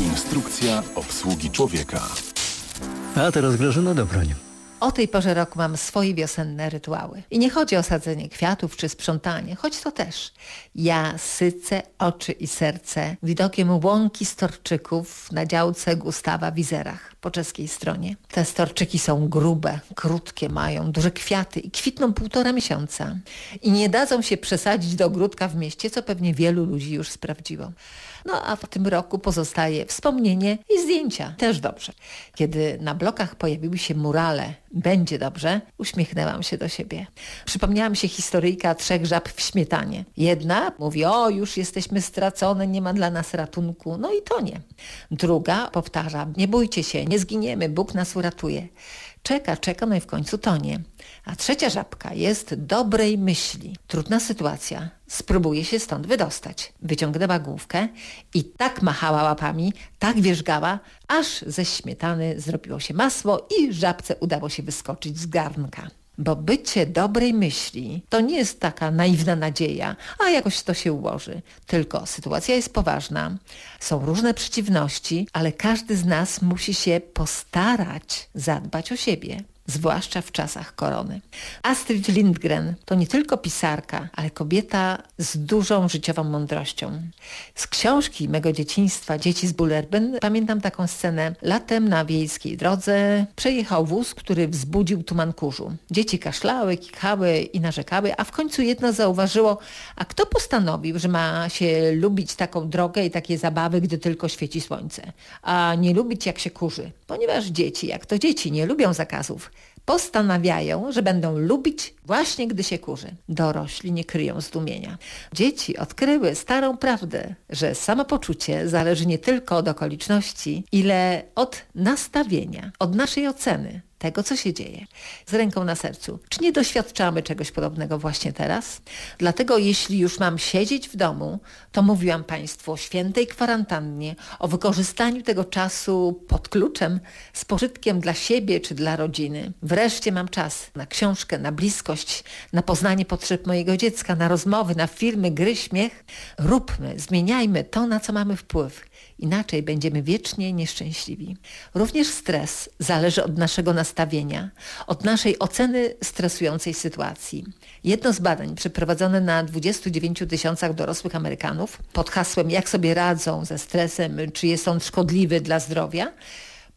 Instrukcja obsługi człowieka. A teraz Grażyna Dobroń. O tej porze roku mam swoje wiosenne rytuały. I nie chodzi o sadzenie kwiatów czy sprzątanie, choć to też. Ja sycę oczy i serce widokiem łąki storczyków na działce Gustawa w Izerach po czeskiej stronie. Te storczyki są grube, krótkie, mają duże kwiaty i kwitną półtora miesiąca. I nie dadzą się przesadzić do ogródka w mieście, co pewnie wielu ludzi już sprawdziło. No a w tym roku pozostaje wspomnienie i zdjęcia. Też dobrze. Kiedy na blokach pojawiły się murale będzie dobrze, uśmiechnęłam się do siebie. Przypomniałam się historyjka trzech żab w śmietanie. Jedna mówi, o już jesteśmy stracone, nie ma dla nas ratunku. No i to nie. Druga powtarza, nie bójcie się, nie zginiemy, Bóg nas uratuje. Czeka, czeka, no i w końcu tonie. A trzecia żabka jest dobrej myśli. Trudna sytuacja. Spróbuje się stąd wydostać. Wyciągnęła główkę i tak machała łapami, tak wierzgała, aż ze śmietany zrobiło się masło i żabce udało się wyskoczyć z garnka. Bo bycie dobrej myśli to nie jest taka naiwna nadzieja, a jakoś to się ułoży. Tylko sytuacja jest poważna, są różne przeciwności, ale każdy z nas musi się postarać zadbać o siebie zwłaszcza w czasach korony. Astrid Lindgren to nie tylko pisarka, ale kobieta z dużą życiową mądrością. Z książki mego dzieciństwa Dzieci z Bullerbyn pamiętam taką scenę. Latem na wiejskiej drodze przejechał wóz, który wzbudził tuman kurzu. Dzieci kaszlały, kikały i narzekały, a w końcu jedno zauważyło, a kto postanowił, że ma się lubić taką drogę i takie zabawy, gdy tylko świeci słońce, a nie lubić jak się kurzy, ponieważ dzieci, jak to dzieci, nie lubią zakazów postanawiają, że będą lubić właśnie gdy się kurzy. Dorośli nie kryją zdumienia. Dzieci odkryły starą prawdę, że samopoczucie zależy nie tylko od okoliczności, ile od nastawienia, od naszej oceny tego, co się dzieje. Z ręką na sercu. Czy nie doświadczamy czegoś podobnego właśnie teraz? Dlatego jeśli już mam siedzieć w domu, to mówiłam Państwu o świętej kwarantannie, o wykorzystaniu tego czasu pod kluczem z pożytkiem dla siebie czy dla rodziny. Wreszcie mam czas na książkę, na bliskość, na poznanie potrzeb mojego dziecka, na rozmowy, na filmy, gry, śmiech. Róbmy, zmieniajmy to, na co mamy wpływ. Inaczej będziemy wiecznie nieszczęśliwi. Również stres zależy od naszego nastawienia, od naszej oceny stresującej sytuacji. Jedno z badań przeprowadzone na 29 tysiącach dorosłych Amerykanów pod hasłem jak sobie radzą ze stresem, czy jest on szkodliwy dla zdrowia,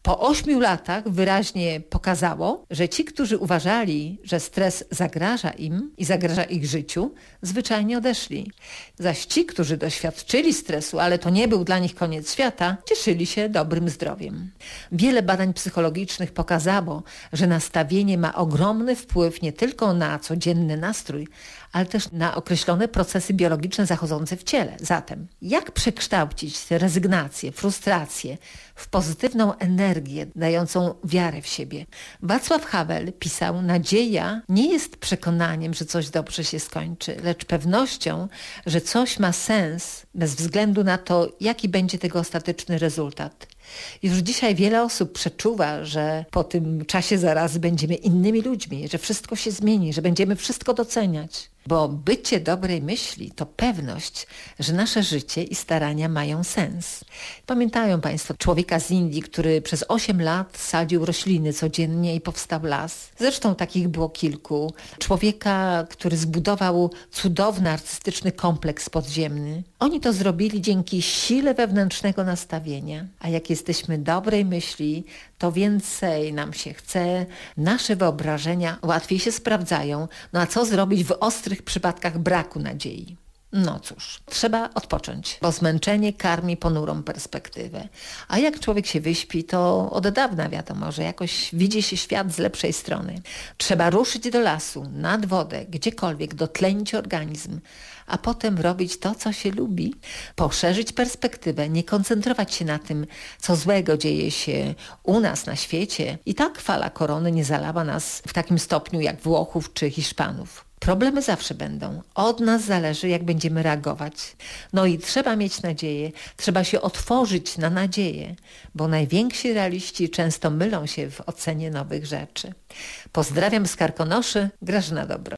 po ośmiu latach wyraźnie pokazało, że ci, którzy uważali, że stres zagraża im i zagraża ich życiu, zwyczajnie odeszli. Zaś ci, którzy doświadczyli stresu, ale to nie był dla nich koniec świata, cieszyli się dobrym zdrowiem. Wiele badań psychologicznych pokazało, że nastawienie ma ogromny wpływ nie tylko na codzienny nastrój, ale też na określone procesy biologiczne zachodzące w ciele. Zatem, jak przekształcić tę rezygnację, frustrację w pozytywną energię dającą wiarę w siebie? Wacław Havel pisał, nadzieja nie jest przekonaniem, że coś dobrze się skończy, lecz pewnością, że coś ma sens bez względu na to, jaki będzie tego ostateczny rezultat. Już dzisiaj wiele osób przeczuwa, że po tym czasie zaraz będziemy innymi ludźmi, że wszystko się zmieni, że będziemy wszystko doceniać. Bo bycie dobrej myśli to pewność, że nasze życie i starania mają sens. Pamiętają Państwo człowieka z Indii, który przez 8 lat sadził rośliny codziennie i powstał las. Zresztą takich było kilku. Człowieka, który zbudował cudowny artystyczny kompleks podziemny. Oni to zrobili dzięki sile wewnętrznego nastawienia. A jak jesteśmy dobrej myśli, to więcej nam się chce, nasze wyobrażenia łatwiej się sprawdzają. No a co zrobić w ostrych przypadkach braku nadziei? No cóż, trzeba odpocząć, bo zmęczenie karmi ponurą perspektywę. A jak człowiek się wyśpi, to od dawna wiadomo, że jakoś widzi się świat z lepszej strony. Trzeba ruszyć do lasu, nad wodę, gdziekolwiek, dotlenić organizm, a potem robić to, co się lubi, poszerzyć perspektywę, nie koncentrować się na tym, co złego dzieje się u nas na świecie. I tak fala korony nie zalała nas w takim stopniu jak Włochów czy Hiszpanów. Problemy zawsze będą. Od nas zależy, jak będziemy reagować. No i trzeba mieć nadzieję, trzeba się otworzyć na nadzieję, bo najwięksi realiści często mylą się w ocenie nowych rzeczy. Pozdrawiam z Karkonoszy, Grażyna Dobro.